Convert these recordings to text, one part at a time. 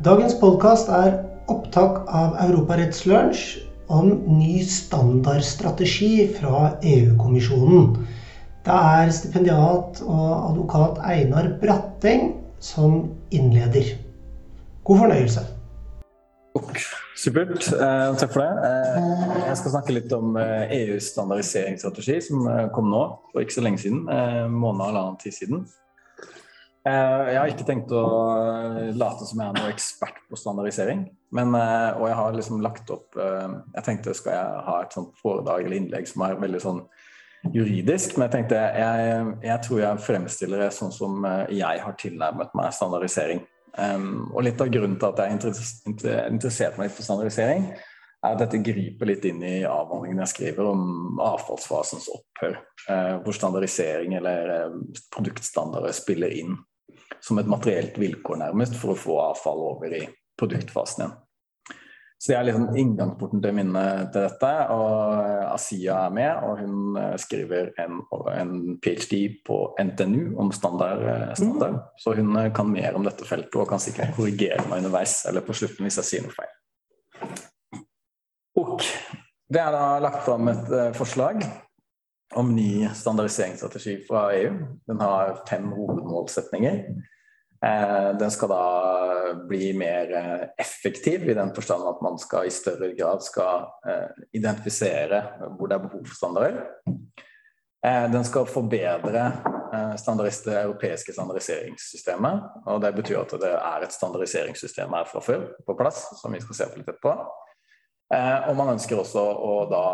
Dagens podkast er opptak av Europarettslunsj om ny standardstrategi fra EU-kommisjonen. Det er stipendiat og advokat Einar Bratteng som innleder. God fornøyelse. Supert. Eh, takk for det. Eh, jeg skal snakke litt om eh, EUs standardiseringsstrategi, som kom nå for ikke så lenge siden. Eh, måned og halvannen tid siden. Eh, jeg har ikke tenkt å late som jeg er noen ekspert på standardisering. Men, og jeg har liksom lagt opp Jeg tenkte skal jeg ha et sånt foredrag eller innlegg som er veldig sånn juridisk, men jeg tenkte jeg, jeg tror jeg fremstiller det sånn som jeg har tilnærmet meg standardisering. Og litt av grunnen til at jeg er interessert meg litt for standardisering, er at dette griper litt inn i avhandlingen jeg skriver om avfallsfasens opphør. Hvor standardisering eller produktstandarder spiller inn som et materielt vilkår, nærmest, for å få avfall over i produktfasen igjen. Så det er liksom inngangsporten til minnet til dette. Og Asia er med, og hun eh, skriver en, en ph.d. på NTNU om standard. Eh, standard. Mm. Så hun eh, kan mer om dette feltet og kan sikkert korrigere meg underveis eller på slutten hvis jeg sier noe feil. Ok. Det er da lagt fram et forslag om ny standardiseringsstrategi fra EU. Den har fem hovedmålsetninger. Eh, den skal da bli mer eh, effektiv i den forstand at man skal i større grad skal eh, identifisere hvor det er behov for standarder. Den skal forbedre det europeiske standardiseringssystemet. og Det betyr at det er et standardiseringssystem her fra før på plass, som vi skal se på litt etterpå. Og man ønsker også å da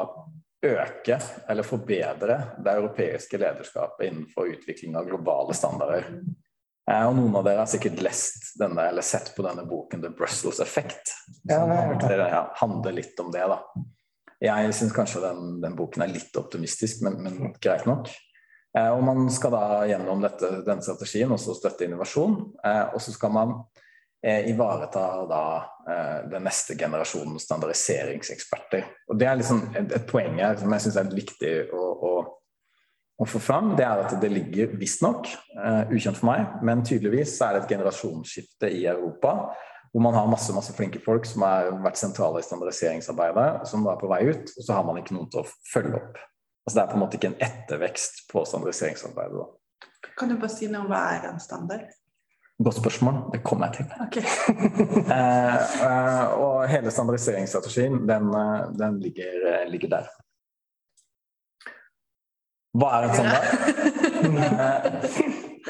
øke eller forbedre det europeiske lederskapet innenfor utvikling av globale standarder. Eh, og noen av dere har sikkert lest denne, eller sett på denne boken 'The Brussels Effect'. Som ja, handler litt om det. da. Jeg syns kanskje den, den, boken er litt optimistisk, men, men greit nok. Eh, og Man skal da gjennom dette, denne strategien også støtte innovasjon. Eh, og så skal man eh, ivareta da eh, den neste generasjonen standardiseringseksperter. Og Det er liksom et, et poeng her som jeg syns er viktig å, å å få fram, det er at det ligger visstnok, uh, ukjent for meg, men tydeligvis er det et generasjonsskifte i Europa. Hvor man har masse masse flinke folk som har vært sentrale i standardiseringsarbeidet, som er på vei ut, og så har man ikke noen til å følge opp. Altså Det er på en måte ikke en ettervekst på standardiseringsarbeidet. Da. Kan du bare si noe om hva er en standard? Godt spørsmål. Det kommer jeg til. Okay. uh, uh, og hele standardiseringsstrategien, den, den ligger, ligger der. Hva er en standard?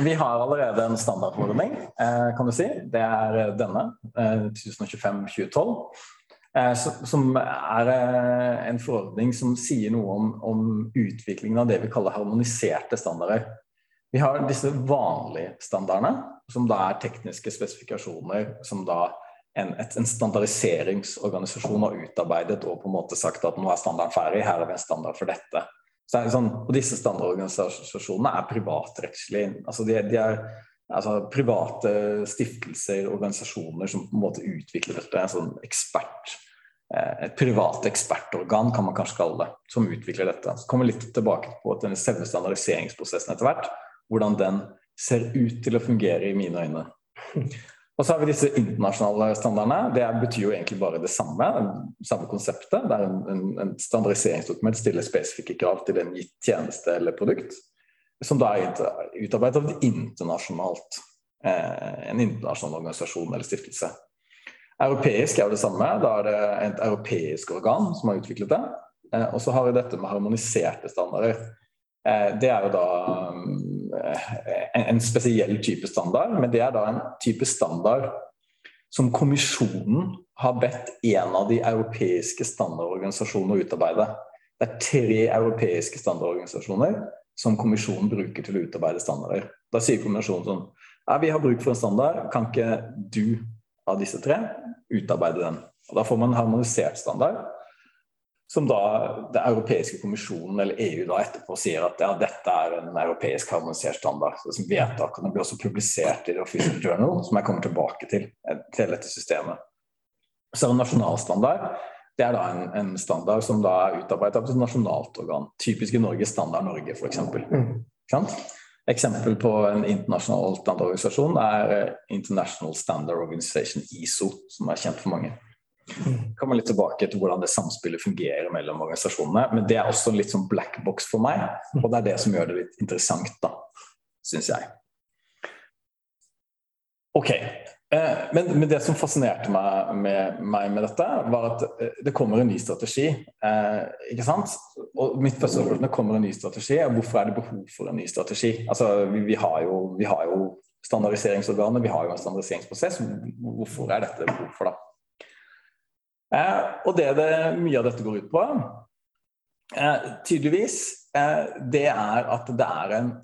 Vi har allerede en standardforordning, eh, kan du si. Det er denne, 1025-2012. Eh, som er eh, en forordning som sier noe om, om, utviklingen av det vi kaller harmoniserte standarder. Vi har disse vanlige standardene, som da er tekniske spesifikasjoner som da en, en, standardiseringsorganisasjon har utarbeidet og på en måte sagt at nå er standarden ferdig, her er vi en standard for dette. Så det sånn, og disse standardorganisasjonene er privatrettslige. Altså de, de er altså private stiftelser, organisasjoner som på en måte utvikler dette. En sånn ekspert, eh, et privat ekspertorgan, kan man kanskje kalle det, som utvikler dette. Så kommer vi litt tilbake på denne selve standardiseringsprosessen etter hvert. Hvordan den ser ut til å fungere i mine øyne. Og så har vi disse internasjonale standardene. Det betyr jo egentlig bare det samme. samme konseptet. Der en, en, en standardiseringsdokument stiller spesifikke krav til en gitt tjeneste eller produkt. Som da er utarbeidet av internasjonalt, eh, en internasjonal organisasjon eller stiftelse. Europeisk er jo det samme. Da er det et europeisk organ som har utviklet det. Eh, og så har vi dette med harmoniserte standarder. Eh, det er jo da en spesiell type standard, men det er da en type standard som kommisjonen har bedt en av de europeiske standardorganisasjonene å utarbeide. Det er tre europeiske standardorganisasjoner som kommisjonen bruker til å utarbeide standarder. Da sier kommisjonen sånn ja, vi har bruk for en standard, kan ikke du av disse tre utarbeide den? Og da får man en harmonisert standard som da det europeiske kommisjonen eller EU da etterpå sier at ja, dette er en europeisk harmonisert standard. Så som Vedtakene blir også publisert i The Official Journal, som jeg kommer tilbake til, eh, til dette systemet. Så er det nasjonal standard. Det er da en, en, standard som da er utarbeidet av et nasjonalt organ. Typisk i Norge Standard Norge, f.eks. Mm. Eksempel på en internasjonal standardorganisasjon er eh, International Standard Organization, ISO, som er kjent for mange. Mm. kommer litt tilbake til hvordan det samspillet fungerer mellom organisasjonene. Men det er også litt sånn black box for meg, og det er det som gjør det litt interessant, da, syns jeg. Ok. Eh, men, men, det som fascinerte meg med, meg med, dette, var at eh, det kommer en ny strategi. Eh, ikke sant? Og mitt første spørsmål kommer en ny strategi, og hvorfor er det behov for en ny strategi? Altså, vi, vi, har, jo, vi har jo standardiseringsorganet, vi har jo en standardiseringsprosess. Hvorfor er dette behov for det? Eh, og det, det mye av dette går ut på, eh, tydeligvis, eh, det er at det er en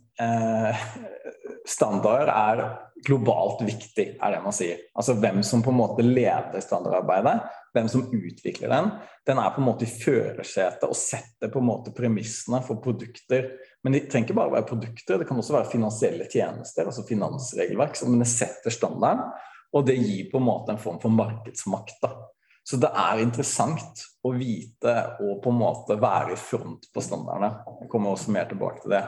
Standarder er globalt viktig, er det man sier. Altså hvem som på en måte leder standardarbeidet, hvem som utvikler den. Den er på en måte i førersetet og setter på en måte premissene for produkter. Men det trenger ikke bare være produkter, det kan også være finansielle tjenester, altså finansregelverk. Det setter standarden, og det gir på en måte en form for markedsmakt. da. Så det er interessant å vite og på en måte være i front på standardene. Jeg kommer også mer tilbake til det.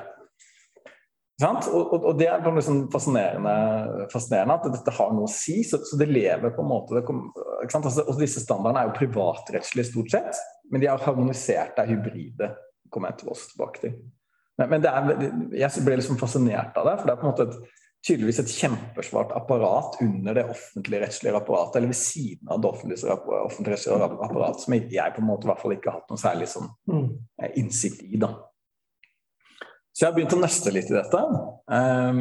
Og, og, og, det er liksom fascinerende, fascinerende, at dette har noe å si. Så, så det lever på en måte det altså, Og disse standardene er jo privatrettslige stort sett, men de er harmoniserte, er hybride. kommer jeg til oss tilbake til. Men, men er, jeg ble liksom fascinert av det, for det er på en måte et tydeligvis et kjempesvart apparat under det offentlige rettslige apparatet, eller ved siden av det offentlige rettslige apparatet, som jeg på en måte i hvert fall ikke har hatt noe særlig sånn mm. eh, innsikt i. da. Så jeg har begynt å nøste litt i dette. Um,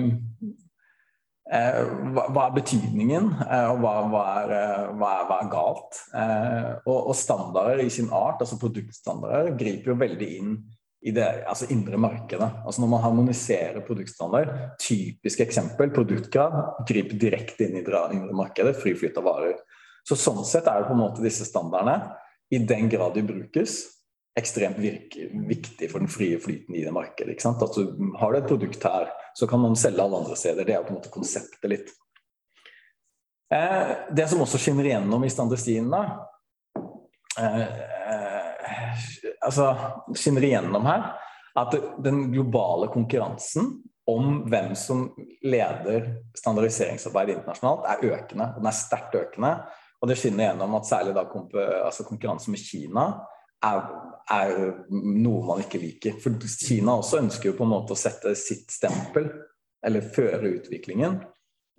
eh, hva, hva, er betydningen, eh, og hva, hva, er, hva, er, er, galt? Eh, og, og, standarder i sin art, altså produktstandarder, griper jo veldig inn i det altså indre markedet. Altså Når man harmoniserer produktstandard, typisk eksempel, produktkrav, griper direkte inn i det indre markedet, fri flyt av varer. Så Sånn sett er det på en måte disse standardene, i den grad de brukes, ekstremt virke, viktig for den frie flyten i det markedet. ikke sant? Du Har du et produkt her, så kan man selge alle andre steder. Det er på en måte konseptet litt. Eh, det som også skinner igjennom i standardstien, da, eh, altså, skinner igjennom her, at den globale konkurransen om hvem som leder standardiseringsarbeidet internasjonalt, er økende. Den er sterkt økende. Og det skinner gjennom at særlig da altså konkurranse med Kina er, er, noe man ikke liker. For Kina også ønsker jo på en måte å sette sitt stempel, eller føre utviklingen,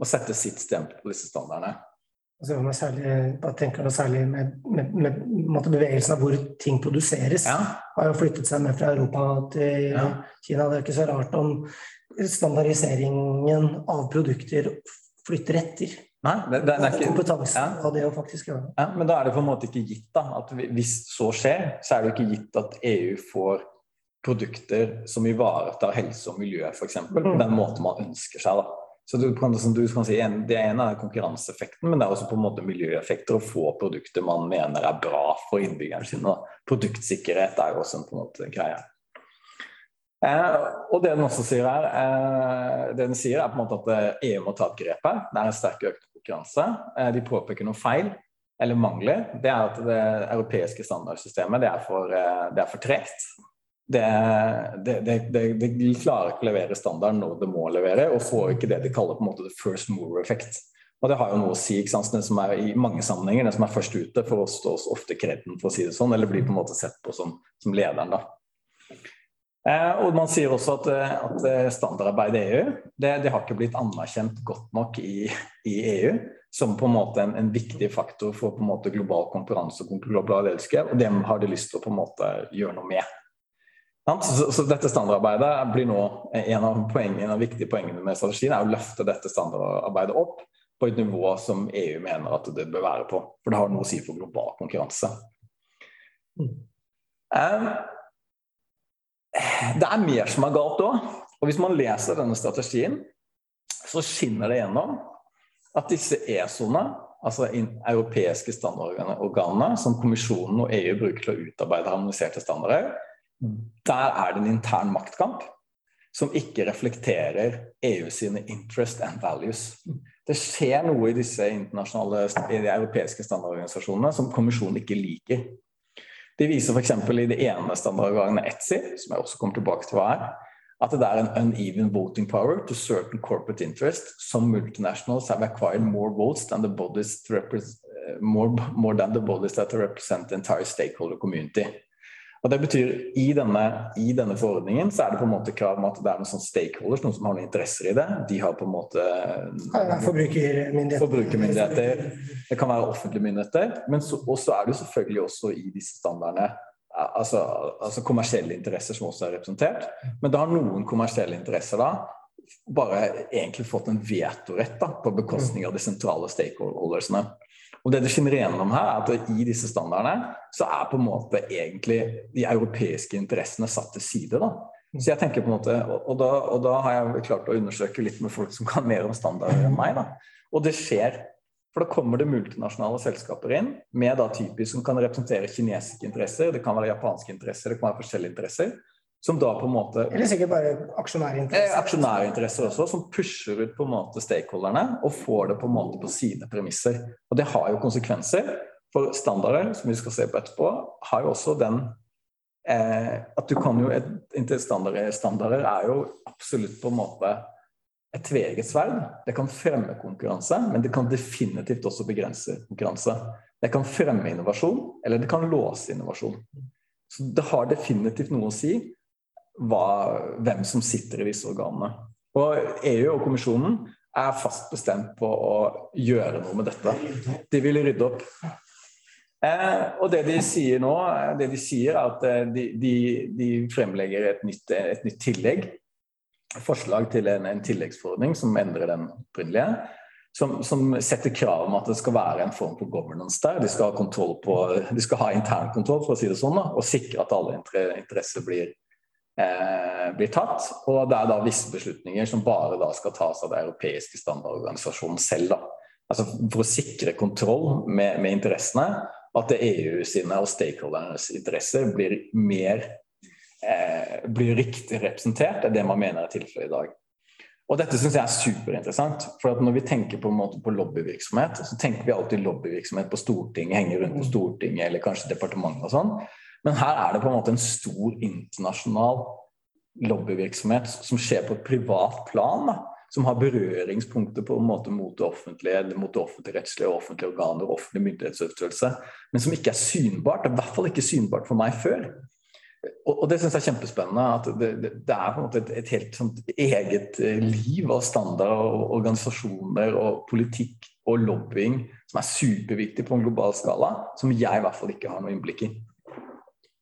og sette sitt stempel på disse standardene. Altså, særlig, da tenker jeg særlig med, med, med, med, bevegelsen av hvor ting produseres. Ja. Har jo flyttet seg med fra Europa til ja. Kina. Det er ikke så rart om standardiseringen av produkter flytter etter. Nei, det, det er ikke, kompetansen ja. av det å faktisk gjøre. Ja, men da er det på en måte ikke gitt da, at hvis så skjer, så er det ikke gitt at EU får produkter som ivaretar helse og miljø, f.eks. Mm. på den måten man ønsker seg. da. Så du kan, du kan si, Det ene er konkurranseeffekten, men det er også på en måte miljøeffekter å få produkter man mener er bra for innbyggerne sine. Produktsikkerhet er også en, på en måte greie. Eh, og det den også sier her, eh, det den sier er på en måte at EU må ta et grep her. Det er en sterk økt konkurranse. Eh, de påpeker noe feil eller mangler. Det er at det europeiske standardsystemet det er for, eh, det for tregt det, det, det, det, klarer ikke å levere standarden når det må levere, og får ikke det de kaller på en måte the first mover effect. Og det har jo noe å si. ikke sant? Den som er i mange sammenhenger, den som er først ute, får også ofte kreden, for å si det sånn, eller blir på en måte sett på som, som lederen. da. Eh, og Man sier også at, eh, at eh, standardarbeid i EU det, det, har ikke blitt anerkjent godt nok i, i EU som på en måte en, en, viktig faktor for på en måte global konkurranse og global ledelse. Og det har de lyst til å på en måte gjøre noe med. Så, så, dette standardarbeidet blir nå en av poengene, en av viktige poengene med strategien er å løfte dette standardarbeidet opp på et nivå som EU mener at det bør være på. For det har noe å si for global konkurranse. Um, det er mer som er galt òg. Og hvis man leser denne strategien, så skinner det gjennom at disse ESO-ene, altså europeiske standardorganene, som kommisjonen og EU bruker til å utarbeide harmoniserte standarder, der er det en intern maktkamp som ikke reflekterer EU sine interest and values. Det skjer noe i disse internasjonale, i de europeiske standardorganisasjonene som kommisjonen ikke liker. De viser f.eks. i det ene standardorganet ETSI, som jeg også kommer tilbake til hva er, at det er en uneven voting power to certain corporate interests. Some multinationals have acquired more votes than the bodies, more, more than the bodies that represent the entire stakeholder community. Og det betyr i denne, I denne forordningen så er det på en måte krav om at det er noen sånne stakeholders, noen som har noen interesser i det. De har på en måte Forbrukermyndigheter. forbrukermyndigheter. Det kan være offentlige myndigheter. Men så er det jo selvfølgelig også i disse standardene altså, altså, kommersielle interesser som også er representert. Men da har noen kommersielle interesser da bare egentlig fått en vetorett da, på bekostning av de sentrale stakeholdersene. Og det det skinner igjennom her, er at i disse standardene så er på en måte egentlig de europeiske interessene satt til side. da. Så jeg tenker på en måte, og da, og da har jeg klart å undersøke litt med folk som kan mer om standarder enn meg. da. Og det skjer. For da kommer det multinasjonale selskaper inn med da typisk som kan representere kinesiske interesser, det kan være japanske interesser, det kan være forskjellige interesser. Som da på en måte Eller sikkert bare aksjonærinteresser. Eh, aksjonærinteresser også, som pusher ut på en måte stakeholderne og får det på en måte på sine premisser. Og det har jo konsekvenser. For standarder, som vi skal se på etterpå, har jo også den eh, at du kan jo et, standarder, standarder er jo absolutt på en måte et tveegget sverd. Det kan fremme konkurranse, men det kan definitivt også begrense konkurranse. Det kan fremme innovasjon, eller det kan låse innovasjon. Så det har definitivt noe å si hva, hvem som sitter i disse organene. Og EU og kommisjonen er fast bestemt på å gjøre noe med dette. De vil rydde opp. Eh, og det de sier nå, det de sier er at eh, de, de, de fremlegger et nytt, et nytt, tillegg. Forslag til en, en, tilleggsforordning som endrer den opprinnelige. Som, som, setter krav om at det skal være en form for governance der. De skal ha, på, de skal ha internkontroll, for å si det sånn, da, og sikre at alle interesser blir eh, blir tatt. Og det er da visse beslutninger som bare da skal tas av den europeiske standardorganisasjonen selv. Da. Altså For å sikre kontroll med, med interessene, at det EU sine og stakeholdernes interesser blir mer eh, blir riktig representert enn det man mener er tilfellet i dag. Og Dette synes jeg er superinteressant. for at Når vi tenker på, en måte på lobbyvirksomhet, så tenker vi alltid lobbyvirksomhet på Stortinget, henger rundt på Stortinget eller kanskje departementet og sånn. Men her er det på en måte en stor internasjonal lobbyvirksomhet som skjer på et privat plan. Da, som har berøringspunkter på en måte mot det offentlige, mot det offentligrettslige, offentlige organer og offentlig myndighetsutøvelse, men som ikke er synbart. I hvert fall ikke synbart for meg før. Og det syns jeg er kjempespennende. At det, det, det, er på en måte et, et helt sånt eget eh, liv av standarder og organisasjoner og politikk og lobbying som er superviktig på en global skala, som jeg i hvert fall ikke har noe innblikk i.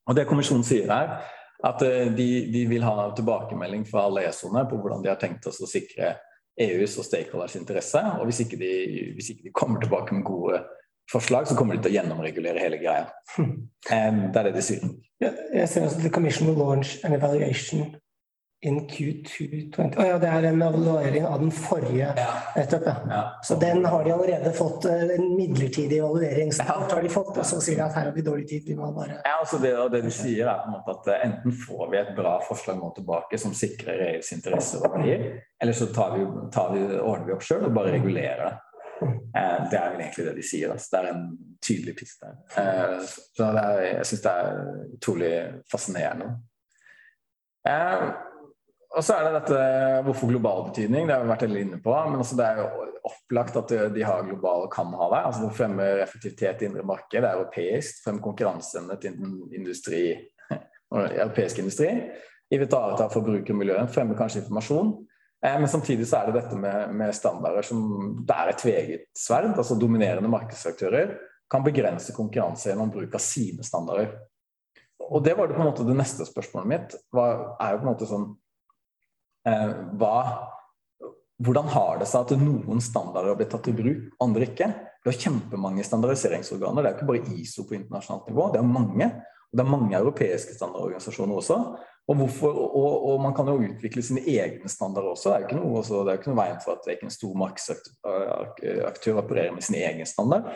Og Det kommisjonen sier her, at eh, de, de vil ha tilbakemelding fra alle ESO-ene på hvordan de har tenkt oss å sikre EUs og stakeholders interesse. Og hvis ikke, de, hvis ikke de kommer tilbake med gode forslag, så kommer de til å gjennomregulere hele greia. Det er det de sier. Ser også The Commission will launch an evaluation in Q2 20. Oh, ja, det er en evaluering av den forrige ja. nettopp, ja. ja. Så den har de allerede fått eh, en midlertidig evaluering. Så har de fått, og så sier de at her har vi dårlig tid. Vi må bare Ja, altså det, det de sier er på en måte at eh, enten får vi et bra forslag nå tilbake som sikrer EUs interesser og verdier, eller så tar vi, tar vi, ordner vi opp sjøl og bare regulerer det. Eh, det er vel egentlig det de sier. Altså. Det er en tydelig piste. så er, jeg syns det er utrolig fascinerende. Og så er det dette hvorfor global betydning, det har vi vært litt inne på. Men altså det er jo opplagt at de har global og kan ha det. altså Det fremmer effektivitet i indre marked, det er europeisk. Fremmer konkurranseevne til industri, europeisk industri. Ivaretar forbrukermiljøet, fremmer kanskje informasjon. Eh, men samtidig så er det dette med, med standarder som det er et tveget sverd. altså Dominerende markedsaktører kan begrense konkurranse gjennom bruk av sine standarder. Og det var det på en måte det neste spørsmålet mitt. Var, er jo på en måte sånn hva, hvordan har det seg at noen standarder har blitt tatt i bruk, andre ikke? Det er kjempemange standardiseringsorganer. Det er ikke bare ISO på internasjonalt nivå, det er mange. Og det er mange europeiske standardorganisasjoner også. Og, hvorfor, og, og, man kan jo utvikle sine egne standarder også. Det er jo ikke noe, noe veien for at ikke en stor markedsaktør opererer med sin egen standard.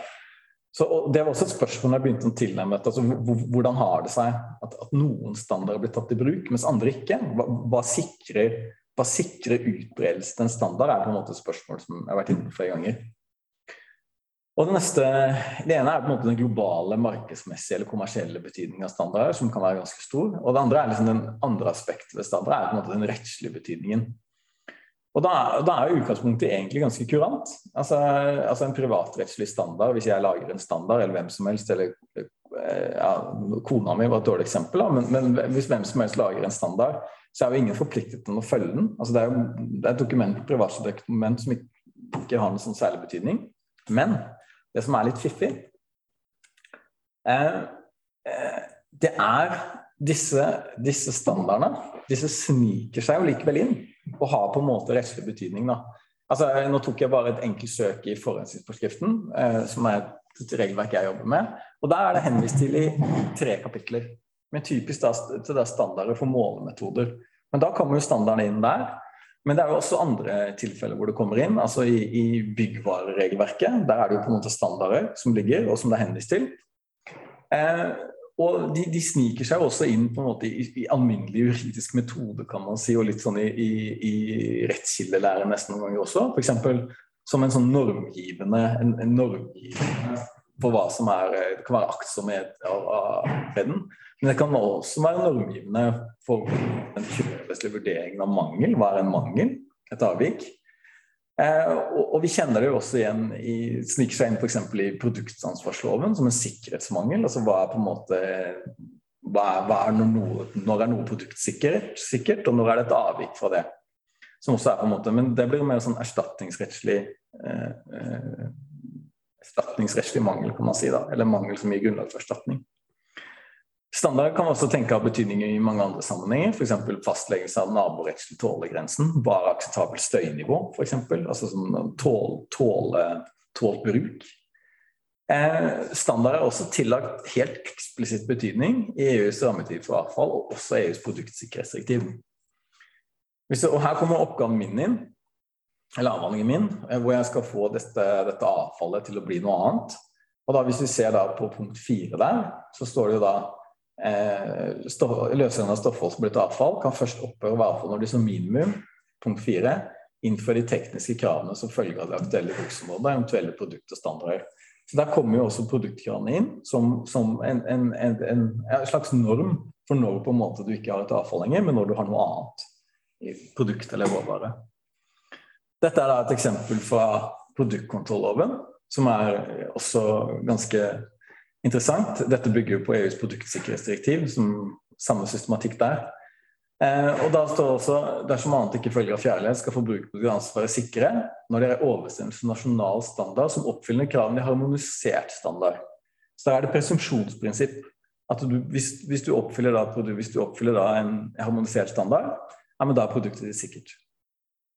Så, det var også et spørsmål jeg begynte å tilnærme altså, Hvordan har det seg at, at, noen standarder blir tatt i bruk, mens andre ikke? Hva, hva sikrer, hva sikrer utbredelsen til en standard, er på en måte et spørsmål som jeg har vært inne på flere ganger. Og Det neste, det ene er på en måte den globale markedsmessige eller kommersielle betydningen av standarder, som kan være ganske stor. Og det andre er liksom den andre aspektet ved standarder, er på en måte den rettslige betydningen. Og da, da er utgangspunktet egentlig ganske kurant. Altså, altså, En privatrettslig standard, hvis jeg lager en standard, eller hvem som helst, eller eh, ja, kona mi var et dårlig eksempel, da, men, men, hvis hvem som helst lager en standard, så er jo ingen forpliktet til å følge den. Altså, det er jo det er et dokument, privatdokument som ikke, ikke har noen sånn særlig betydning. Men det som er litt fiffig, eh, eh, det er disse, disse, standardene disse sniker seg jo likevel inn og har på en måte rettslig betydning. da. Altså, nå tok jeg bare et enkelt søk i forurensningsforskriften, eh, som er et regelverk jeg jobber med. og Der er det henvist til i tre kapitler, Men typisk da, til det standarder for målemetoder. Men da kommer jo standarden inn der. Men det er jo også andre tilfeller hvor det kommer inn. altså I, i byggvareregelverket. Der er det jo på en måte standarder som ligger, og som det er henvist til. Eh, og de, de, sniker seg også inn på en måte i, i alminnelig juridisk metode, kan man si, og litt sånn i, i, i rettskildelære nesten noen ganger også. F.eks. som en sånn normgivende, en, en normgivende på hva som er Det kan være aktsomhet av, av redden. Men det kan også være normgivende for den kjøpeslige vurderingen av mangel. Hva er en mangel? Et avvik. Eh, og, vi kjenner det jo også igjen i sniker seg inn f.eks. i produktansvarsloven som en sikkerhetsmangel. altså hva er på en måte hva er, hva er noe, når, er noe produktsikkert, sikkert, sikkert, og når er det et avvik fra det? Som også er på en måte, Men det blir mer sånn erstatningsrettslig eh, eh, erstatningsrettslig mangel, kan man si. da, Eller mangel som gir grunnlag for erstatning. Standard kan også tenke av betydning i mange andre sammenhenger, f.eks. fastleggelse av naborettslig tålegrensen. bare akseptabelt støynivå, f.eks. Altså som tål, tål, tålt bruk. Eh, standard er også tillagt helt eksplisitt betydning i EUs rammetid for avfall, og også EUs produktsikkerhetsdirektiv. Og her kommer oppgaven min inn, eller avhandlingen min, eh, hvor jeg skal få dette, dette, avfallet til å bli noe annet. Og da Hvis vi ser da på punkt fire der, så står det jo da eh, løsningen av stoffhold som blir til avfall, kan først opphøre ved avfall når de som minimum punkt 4, innfører de tekniske kravene som følger av det aktuelle bruksområdet, eventuelle produkt og standarder. Så Der kommer jo også produktkravene inn som, som en, en, en, en, slags norm for når på en måte du ikke har et avfall lenger, men når du har noe annet i produkt eller råvare. Dette er da et eksempel fra produktkontrolloven, som er også ganske interessant. Dette bygger jo på EUs produktsikkerhetsdirektiv, som samme systematikk der. Eh, og da står det også dersom annet ikke følger av fjærlighet, skal forbrukerprogram være sikre når det er overensstemmelse med nasjonal standard som oppfyller kravene i harmonisert standard. Så da er det presumpsjonsprinsipp. At du, hvis, hvis, du oppfyller da, hvis du oppfyller da en harmonisert standard, ja, men da er produktet ditt sikkert.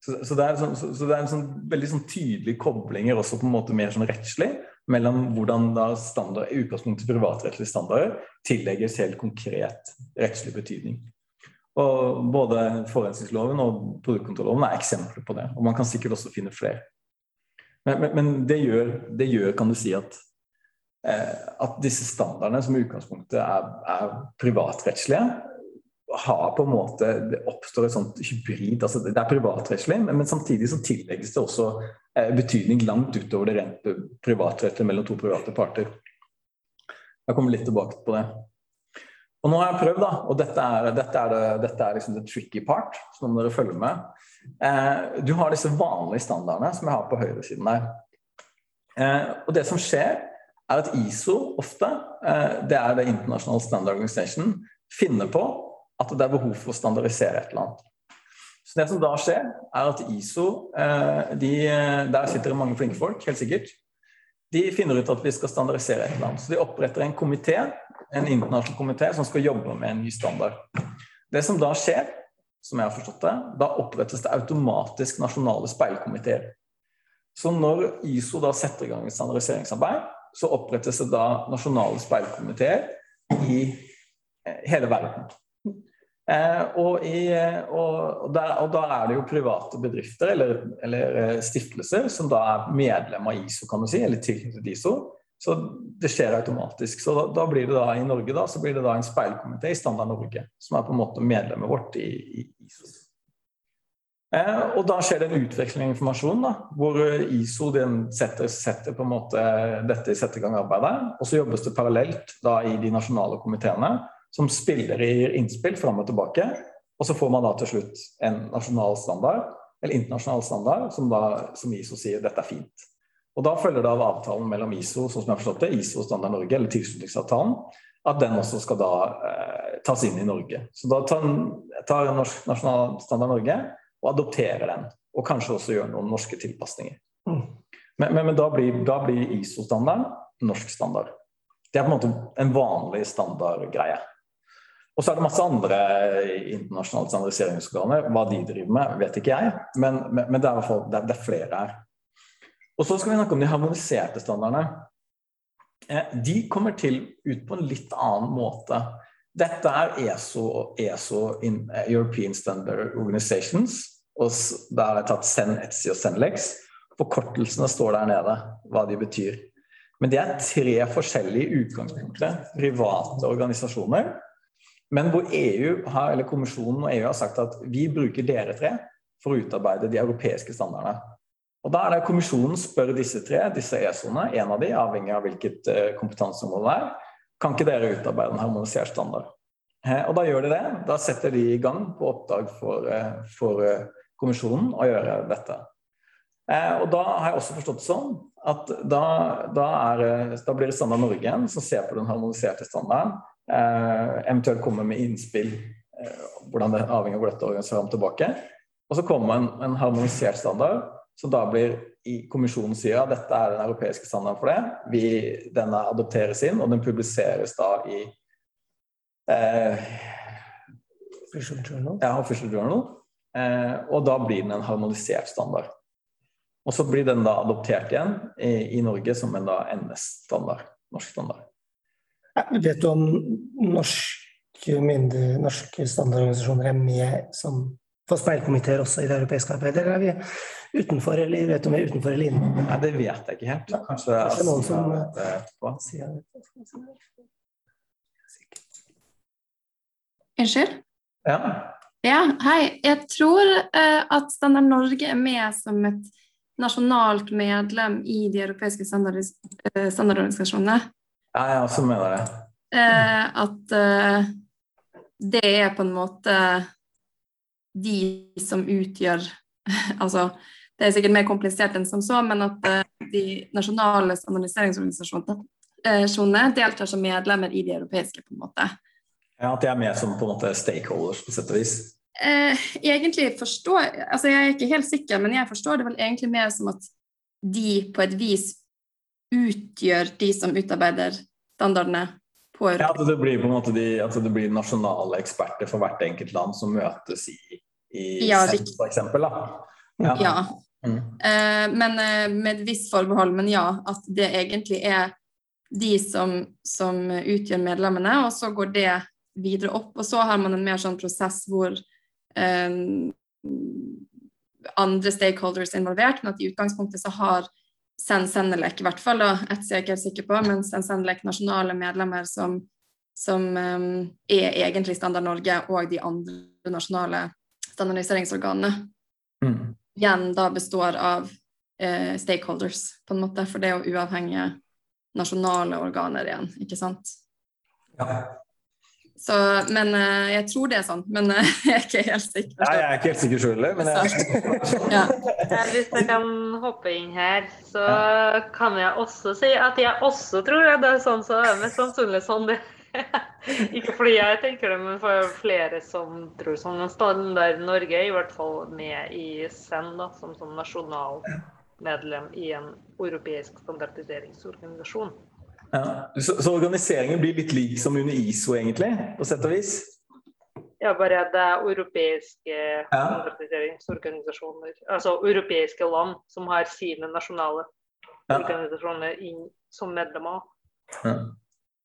Så, så, det er, sånn, så, så det er en sånn, veldig sånn tydelige koblinger også på en måte mer sånn rettslig mellom hvordan da standard, i utgangspunktet privatrettslige standarder tillegges helt konkret rettslig betydning. Og Både forurensningsloven og produktkontrolloven er eksempler på det. Og man kan sikkert også finne flere. Men, men, men det, gjør, det, gjør, kan du si, at, eh, at disse standardene som i utgangspunktet er, er privatrettslige, har på en måte Det oppstår et sånt hybrid. altså Det er privatrettslig, men, samtidig så tillegges det også eh, betydning langt utover det rent privatrettslige mellom to private parter. Jeg kommer litt tilbake på det. Og nå har jeg prøvd, da, og dette er, dette er, det, dette er liksom the tricky part, så nå må dere følge med. Eh, du har disse vanlige standardene som jeg har på høyresiden der. Eh, og det som skjer, er at ISO ofte, eh, det er det International Standard Organization, finner på at det er behov for å standardisere et eller annet. Så det som da skjer, er at ISO eh, de, Der sitter det mange flinke folk, helt sikkert. De finner ut at vi skal standardisere et eller annet. Så de oppretter en komité, en internasjonal komité som skal jobbe med en ny standard. Det som da skjer, som jeg har forstått det, da opprettes det automatisk nasjonale speilkomiteer. Så når ISO da setter i gang et standardiseringsarbeid, så opprettes det da nasjonale speilkomiteer i eh, hele verden. Eh, og, i, og, der, og, da er det jo private bedrifter eller, eller, eh, stiftelser som da er medlem av ISO, kan du si, eller tilknyttet ISO. Så det skjer automatisk. Så da, da, blir det da i Norge da, så blir det da en speilkomité i Standard Norge, som er på en måte medlemmet vårt i, i ISO. Eh, og da skjer det en utveksling av informasjon, da, hvor ISO setter, setter, på en måte dette setter i gang arbeidet. Og så jobbes det parallelt da i de nasjonale komiteene, som spiller i innspill fram og tilbake. Og så får man da til slutt en nasjonal standard, eller internasjonal standard, som, da, som ISO sier dette er fint. Og Da følger det av avtalen mellom ISO sånn som jeg har forstått det, ISO Standard Norge, eller tilslutningsavtalen, at den også skal da eh, tas inn i Norge. Så da tar, tar Norsk Nasjonal Standard Norge og adopterer den. Og kanskje også gjør noen norske tilpasninger. Mm. Men, men, men, da blir, blir ISO-standard norsk standard. Det er på en måte en vanlig standardgreie. Og så er det masse andre internasjonale standardiseringsorganer. Hva de driver med, vet ikke jeg, men, men det, er fall, det, er, det, er flere her. Og så skal vi snakke om de harmoniserte standardene. Eh, de kommer til ut på en litt annen måte. Dette er ESO, ESO European Standard Organizations. Og der har jeg tatt SEN, ETSI og SENLEX. Forkortelsene står der nede, hva de betyr. Men det er tre forskjellige utgangspunkter. Private organisasjoner men hvor EU har, eller kommisjonen og EU har sagt at vi bruker dere tre for å utarbeide de europeiske standardene. Og Da er det kommisjonen spør disse tre, disse ESO-ene, en av de, avhengig av hvilket uh, kompetanseområde det er, kan ikke dere utarbeide en harmonisert standard? Eh, og da gjør de det. Da setter de i gang på oppdrag for, uh, for kommisjonen å gjøre dette. og da har jeg også forstått sånn at da, da, er, da blir det Standard Norge igjen som ser på den harmoniserte standarden Eh, eventuelt komme med innspill, eh, hvordan det avhenger av hvor dette organiseres fram tilbake. Og så kommer en, en harmonisert standard, som da blir i kommisjonen sier at dette er den europeiske standarden for det. Vi, denne adopteres inn, og den publiseres da i eh, Official Journal. Ja, Official Journal. Eh, og da blir den en harmonisert standard. Og så blir den da adoptert igjen i, i Norge som en da NS-standard. Norsk standard. Vet du om norske, mindre, norske standardorganisasjoner er med som for speilkomiteer også i det europeiske arbeidet, eller er vi utenfor, eller vet du om vi er utenfor eller inne? Nei, det vet jeg ikke helt. Kanskje, Kanskje noen som sier det. Unnskyld? Ja. ja. Hei. Jeg tror uh, at Standard Norge er med som et nasjonalt medlem i de europeiske uh, standardorganisasjonene. Ja, jeg også mener det. Eh, at eh, det er på en måte de som utgjør Altså, det er sikkert mer komplisert enn som så, men at eh, de nasjonale standardiseringsorganisasjonene eh, deltar som medlemmer i de europeiske, på en måte. Ja, At de er med som på en måte stakeholders, på sett og vis? Eh, egentlig forstår altså Jeg er ikke helt sikker, men jeg forstår det vel egentlig mer som at de på et vis utgjør de som utarbeider standardene på Ja, at det blir på en måte de, at det blir nasjonale eksperter for hvert enkelt land som møtes i, i ja, SEM, for eksempel, da. Ja. ja. Mm. Eh, men eh, med et visst forbehold, men ja, at det egentlig er de som, som, utgjør medlemmene, og så går det videre opp. Og så har man en mer sånn prosess hvor eh, andre stakeholders er involvert, men at i utgangspunktet så har Sen-Senelek, i hvert fall. da, et er jeg ikke helt sikker på, men Sen-Senelek nasjonale medlemmer som, som um, er egentlig Standard Norge og de andre nasjonale standardiseringsorganene. Mm. Igjen da består av eh, stakeholders, på en måte, for det er jo uavhengige nasjonale organer igjen, ikke sant? Ja. Så, men uh, jeg tror det er sånn, men uh, jeg er ikke helt sikker. Nei, jeg er ikke helt sikker sjøl, men jeg... ja. Hvis jeg kan hoppe inn her, så ja. kan jeg også si at jeg også tror at det er sånn, så det er mest sannsynlig sånn det Ikke fordi jeg tenker det, men for flere som tror sånn. Standard Norge er i hvert fall med i SEN da, som, som nasjonalmedlem i en europeisk standardiseringsorganisasjon. Ja. Så, så, organiseringen blir litt lik som under ISO, egentlig, på sett og vis? Ja, bare det er europeiske ja. Altså europeiske land som har sine nasjonale ja. organisasjoner inn, som medlemmer. Ja.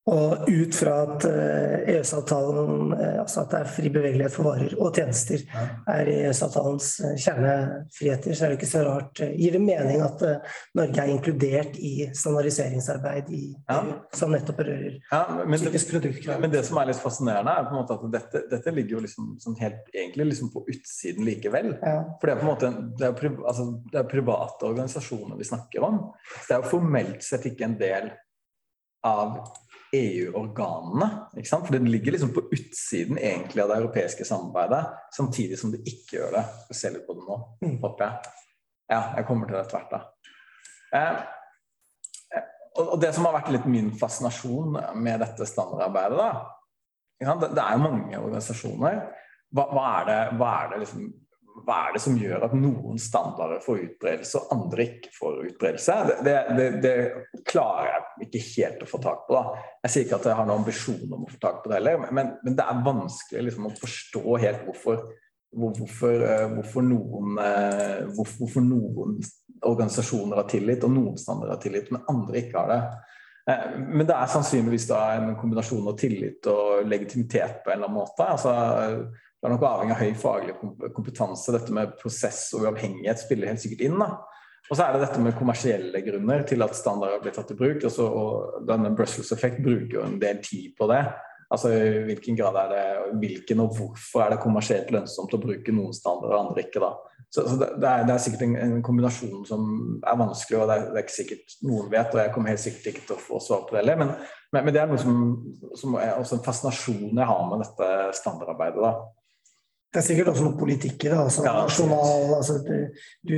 Og ut fra at eh, EØS-avtalen, eh, altså at det er fri bevegelighet for varer og tjenester, er EØS-avtalens eh, kjernefriheter, så er det ikke så rart. Gir det mening at Norge er inkludert i standardiseringsarbeid i Ja. Som nettopp berører Ja, men, det, psykisk produktkrav? men det som er litt fascinerende, er på en måte at dette, dette ligger jo liksom sånn helt egentlig liksom på utsiden likevel. Ja. For det er på en måte det er, altså, det er private organisasjoner vi snakker om. Så det er jo formelt sett ikke en del av EU-organene. ikke sant? For det ligger liksom på utsiden egentlig av det europeiske samarbeidet, samtidig som det ikke gjør det. Vi ser litt på det nå, Mm. håper jeg. Ja, jeg kommer til det etter hvert, da. Eh, og det som har vært litt min fascinasjon med dette standardarbeidet, da det er jo mange organisasjoner. Hva, hva, er det, hva, er det liksom, hva er det som gjør at noen standarder får utbredelse og andre ikke får utbredelse? Det, det, det, klarer jeg ikke helt å få tak på. da. Jeg sier ikke at jeg har noen ambisjon om å få tak på det heller, men, men det er vanskelig liksom, å forstå helt hvorfor, hvor, hvorfor, eh, hvorfor, noen, eh, hvorfor, hvorfor noen organisasjoner har tillit, og noen standarder har tillit, men andre ikke har det. Eh, Men det er sannsynligvis da en kombinasjon av tillit og legitimitet på en eller annen måte. Altså, det er nok avhengig av høy faglig kompetanse. Dette med prosess og uavhengighet spiller helt sikkert inn. da. Og så er det dette med kommersielle grunner til at standarder blir tatt i bruk. Altså, og denne Brussels effekt bruker jo en del tid på det. Altså i hvilken grad er det, hvilken og hvorfor er det kommersielt lønnsomt å bruke noen standarder og andre ikke, da. Så, så det, er, det er sikkert en, en kombinasjon som er vanskelig, og det er, det er ikke sikkert noen vet, og jeg kommer helt sikkert ikke til å få svar på det heller, men, men, men det er noe som, som er også en fascinasjon jeg har med dette standardarbeidet, da. Det er sikkert også noe politikk i det. Altså, Ja, nasjonal, altså, du,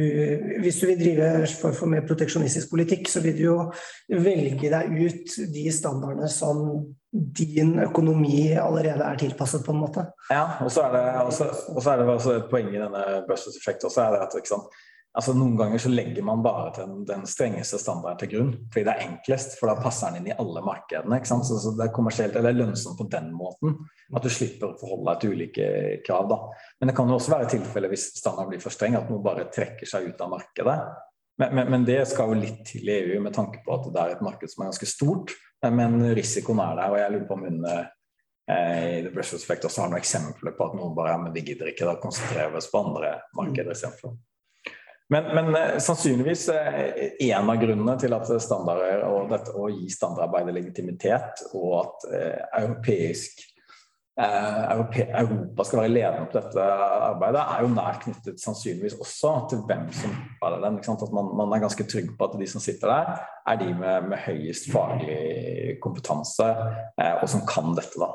hvis du vil drive for, for mer proteksjonistisk politikk, så vil du jo velge deg ut de standardene som din økonomi allerede er tilpasset, på en måte. Ja, og så er det, også, også er det også et poeng i denne Brussels effekt også, er det at sant, altså Noen ganger så legger man bare den, den strengeste standarden til grunn, fordi det er enklest. For da passer den inn i alle markedene. ikke sant, så, så Det er kommersielt, eller lønnsomt på den måten. At du slipper å forholde deg til ulike krav. da. Men det kan jo også være tilfelle hvis standarden blir for streng, at noe bare trekker seg ut av markedet. Men, men, men det skal jo litt til i EU, med tanke på at det er et marked som er ganske stort. Men risikoen er der, og jeg lurer på om hun eh, i The Brussels Effect også har noen eksempler på at noen bare ja, men vi gidder ikke, da konsentrerer vi oss på andre markeder istedenfor. Men, men eh, sannsynligvis eh, en av grunnene til at standarder og dette å gi standardarbeidet legitimitet, og at eh, europeisk eh, Europa skal være ledende på dette arbeidet, er jo nært knyttet sannsynligvis også til hvem som bærer den. At man, man, er ganske trygg på at de som sitter der, er de med, med høyest faglig kompetanse, eh, og som kan dette. da.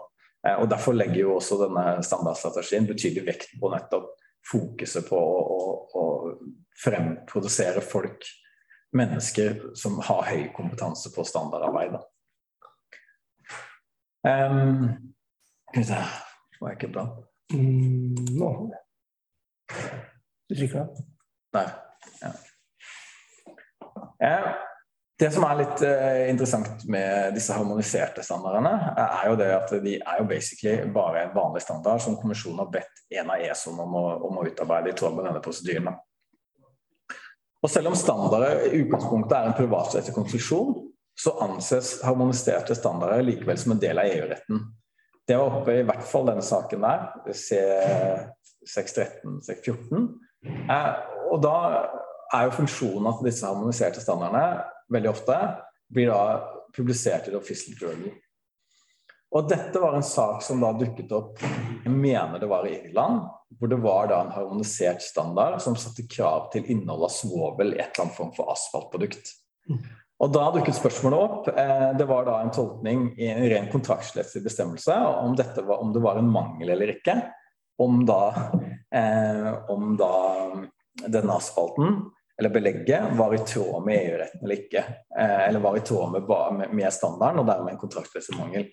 Eh, og Derfor legger jo også denne standardstrategien betydelig vekt på nettopp fokuset på å, å, å fremprodusere folk, mennesker som har høy kompetanse på standardarbeid. Um, skal vi se Var jeg ikke bra? Mm, nå. Du trykker da? Der. Ja. Eh, det som er litt eh, interessant med disse harmoniserte standardene, er jo det at de er jo basically bare en vanlig standard som kommisjonen har bedt en av ESON om å, om å utarbeide i tråd med denne prosedyren. Og selv om standarder i utgangspunktet er en privatrettslig konstruksjon, så anses harmoniserte standarder likevel som en del av EU-retten. Det var oppe i hvert fall denne saken der, C613-614. Eh, og da er jo funksjonen at disse harmoniserte standardene veldig ofte blir da publisert i The Official Journal. Og dette var en sak som da dukket opp jeg mener det var i Irland, hvor det var da en harmonisert standard som satte krav til innhold av svovel i et eller annet form for asfaltprodukt. Og da dukket spørsmålet opp. Eh, det var da en tolkning i en ren kontraktsrettslig bestemmelse om, dette var, om det var en mangel eller ikke. Om da, eh, om da denne asfalten eller belegget var i tråd med EU-retten eller ikke. Eh, eller var i tråd med, med, med standarden og dermed en kontraktsrettslig mangel.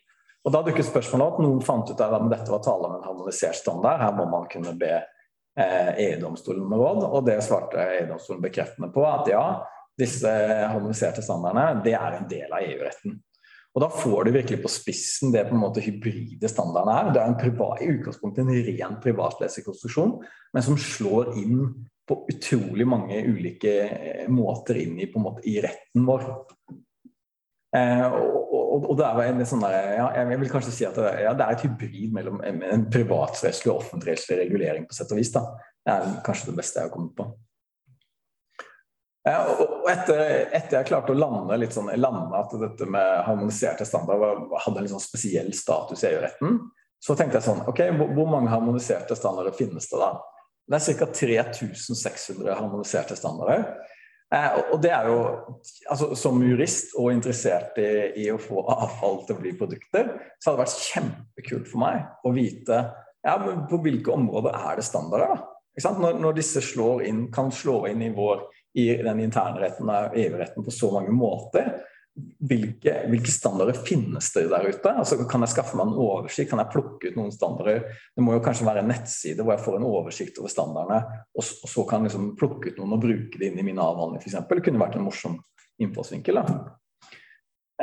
Og Da dukket spørsmålet opp. Noen fant ut at dette var tale om en harmonisert standard. Her må man kunne be eh, EU-domstolen med råd, og det svarte EU-domstolen bekreftende på at ja, disse harmoniserte standardene det er en del av EU-retten. Og Da får du virkelig på spissen det på en måte hybride standarden er. Det er en privat, i utgangspunktet en ren privatrettslig konstruksjon, men som slår inn på utrolig mange ulike måter inn i, måte, i retten vår. Eh, og, og, og det er en sånn der, ja, jeg vil kanskje si at det, ja, det er et hybrid mellom en, en privatrettslig og offentligrettslig regulering på sett og vis. da. Det er kanskje det beste jeg har kommet på. Ja, og etter, etter, jeg klarte å lande litt sånn, lande at dette med harmoniserte standarder hadde en litt sånn spesiell status i EU-retten, så tenkte jeg sånn Ok, hvor, hvor mange harmoniserte standarder finnes det da? Det er ca. 3600 harmoniserte standarder. Eh, og det er jo, altså Som jurist og interessert i, i, å få avfall til å bli produkter, så hadde det vært kjempekult for meg å vite ja, men på hvilke områder er det standarder. da? Når, når, disse slår inn, kan slå inn i, vår, i den interne retten av EU-retten på så mange måter, hvilke, hvilke, standarder finnes det der ute? Altså, kan jeg skaffe meg en oversikt? Kan jeg plukke ut noen standarder? Det må jo kanskje være en nettside hvor jeg får en oversikt over standardene, og, og så kan jeg liksom plukke ut noen og bruke det inn i min avhandling f.eks. Det kunne vært en morsom innfallsvinkel.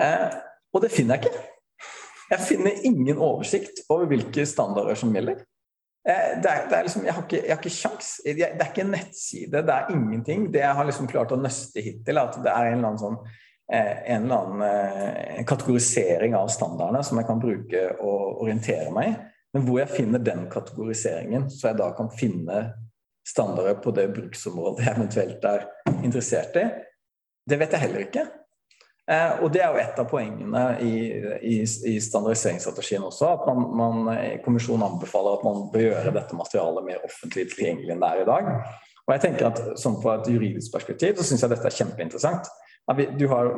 Eh, og det finner jeg ikke. Jeg finner ingen oversikt over hvilke standarder som gjelder. Eh, det er, det er liksom, jeg, har ikke, jeg ikke sjans. Det er ikke en nettside, det er ingenting. Det jeg har liksom klart å nøste hittil, at det er en eller annen sånn en eller annen eh, kategorisering av standardene som jeg kan bruke og orientere meg i. Men hvor jeg finner den kategoriseringen, så jeg da kan finne standarder på det bruksområdet jeg eventuelt er interessert i, det vet jeg heller ikke. Eh, og det er jo et av poengene i, i, i standardiseringsstrategien også, at man, man, kommisjonen anbefaler at man bør gjøre dette materialet mer offentlig tilgjengelig enn det er i dag. Og jeg tenker at sånn Fra et juridisk perspektiv så syns jeg dette er kjempeinteressant. Du har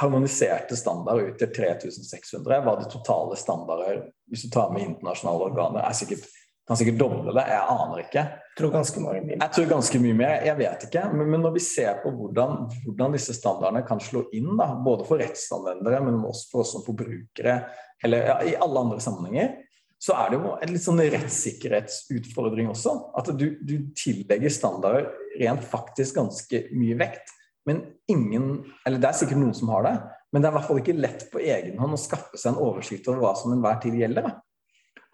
harmoniserte standarder ut til 3600. Hva det totale standarder hvis du tar med internasjonale organer, er sikkert, kan sikkert doble det. Jeg aner ikke. Jeg tror ganske mye. Jeg tror ganske mye mer, jeg vet ikke. Men, men når vi ser på hvordan, hvordan, disse standardene kan slå inn, da, både for rettsanvendere, men også for oss som forbrukere, eller ja, i alle andre sammenhenger, så er det jo en litt sånn rettssikkerhetsutfordring også. At du, du tillegger standarder rent faktisk ganske mye vekt. Men ingen Eller det er sikkert noen som har det, men det er i hvert fall ikke lett på egen hånd å skaffe seg en oversikt over hva som enhver tid gjelder.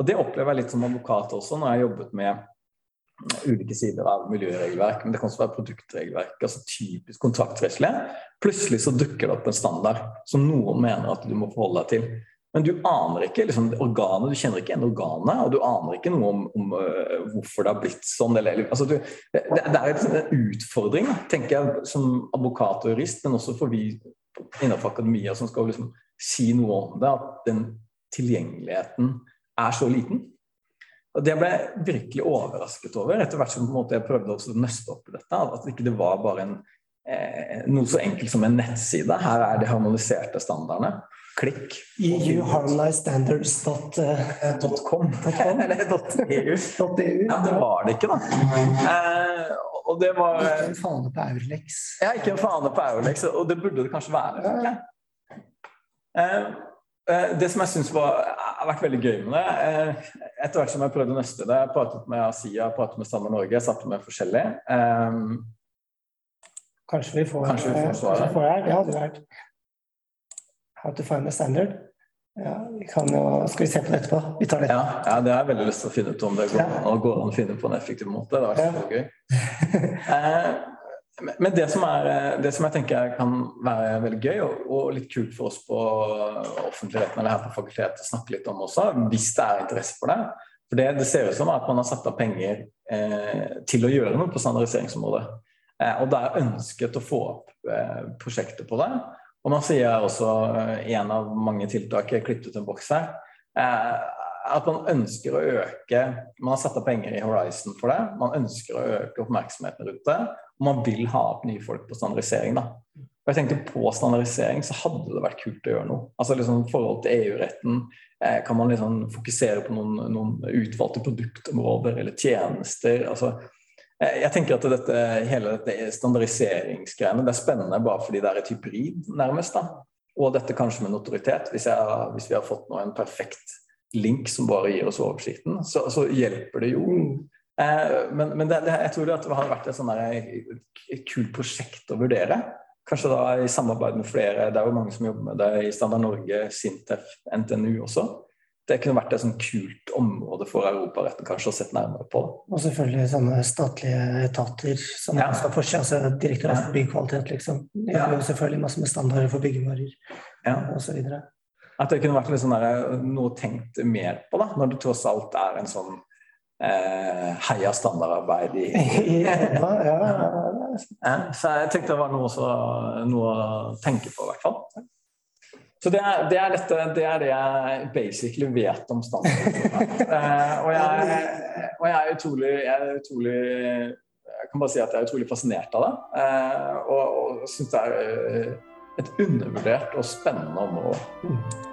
Og det opplever jeg litt som advokat også, når jeg har jobbet med ulike sider av miljøregelverk, men det kan også være produktregelverk, altså typisk kontraktsrettslig. Plutselig så dukker det opp en standard som noen mener at du må forholde deg til. Men du aner ikke liksom, organet, du kjenner ikke igjen organet, og du aner ikke noe om, om uh, hvorfor det har blitt sånn. Eller, altså, du, det, det, er en utfordring, tenker jeg, som advokat og jurist, men også for vi innenfor akademia som skal liksom, si noe om det, at den tilgjengeligheten er så liten. Og Det ble jeg virkelig overrasket over, etter hvert som jeg prøvde å nøste opp i dette. At ikke det var bare en, eh, noe så enkelt som en nettside. Her er de harmoniserte standardene klikk. EUharmonizedstandards.com. Eller .eu. Ja, det var det ikke, da. Eh, og det var Ikke en fane på Aurex. Ja, ikke en fane på Aurex, og det burde det kanskje være. Okay? Eh, eh, det som jeg syns har vært veldig gøy med det, eh, etter hvert som jeg prøvde å nøste det, pratet med Asia, pratet med Standard Norge, jeg satte med forskjellig. Eh, kanskje vi får, kanskje vi får svaret. Det hadde vært How to find a standard. Ja, vi kan jo, skal vi se på det etterpå? Vi tar det. Ja, ja, det har jeg veldig lyst til å finne ut om det går, ja. går an å finne på en effektiv måte. Det har vært så gøy. eh, men det som, er, det som jeg tenker kan være veldig gøy og, og litt kult for oss på offentligheten eller her på fakultetet å snakke litt om også, hvis det er interesse for det For det, det ser ut som at man har satt av penger eh, til å gjøre noe på standardiseringsområdet. Eh, og det er ønsket å få opp eh, prosjekter på det. Og nå sier jeg også eh, en av mange tiltak, jeg klippet ut en boks her, eh, at man ønsker å øke Man har satt av penger i Horizon for det. Man ønsker å øke oppmerksomheten rundt det. Og man vil ha opp nye folk på standardisering. da. Og jeg tenkte På standardisering så hadde det vært kult å gjøre noe. Altså liksom forhold til EU-retten eh, kan man liksom fokusere på noen, noen utvalgte produktområder eller tjenester. altså jeg tenker at dette, hele dette standardiseringsgreiene det er spennende bare fordi det er et hybrid, nærmest. da. Og dette kanskje med notoritet. Hvis, jeg, hvis vi har fått nå en perfekt link som bare gir oss oversikten, så, så hjelper det jo. Eh, men, men det, det, jeg tror det har vært et, sånn et kult prosjekt å vurdere. Kanskje da i samarbeid med flere. Det er jo mange som jobber med det i Standard Norge, Sintef, NTNU også det kunne vært et sånn kult område for Europaretten kanskje å sette nærmere på. Og selvfølgelig sånne statlige etater som ja. skal forske, altså Direktoratet for byggkvalitet, liksom. De har jo selvfølgelig masse med standarder for byggevarer. Ja. osv. At det kunne vært sånn der, noe tenkt mer på, da, når det tross alt er en sånn eh, heia standardarbeid i Ja, ja, Ja, så jeg tenkte det var noe, så, noe å tenke på, i hvert fall. Så det er, det er, dette, det, er det jeg basically vet om standard. eh, og, jeg, og jeg er utrolig jeg er utrolig Jeg kan bare si at jeg er utrolig fascinert av det. Eh, og og syns det er eh, et undervurdert og spennende område.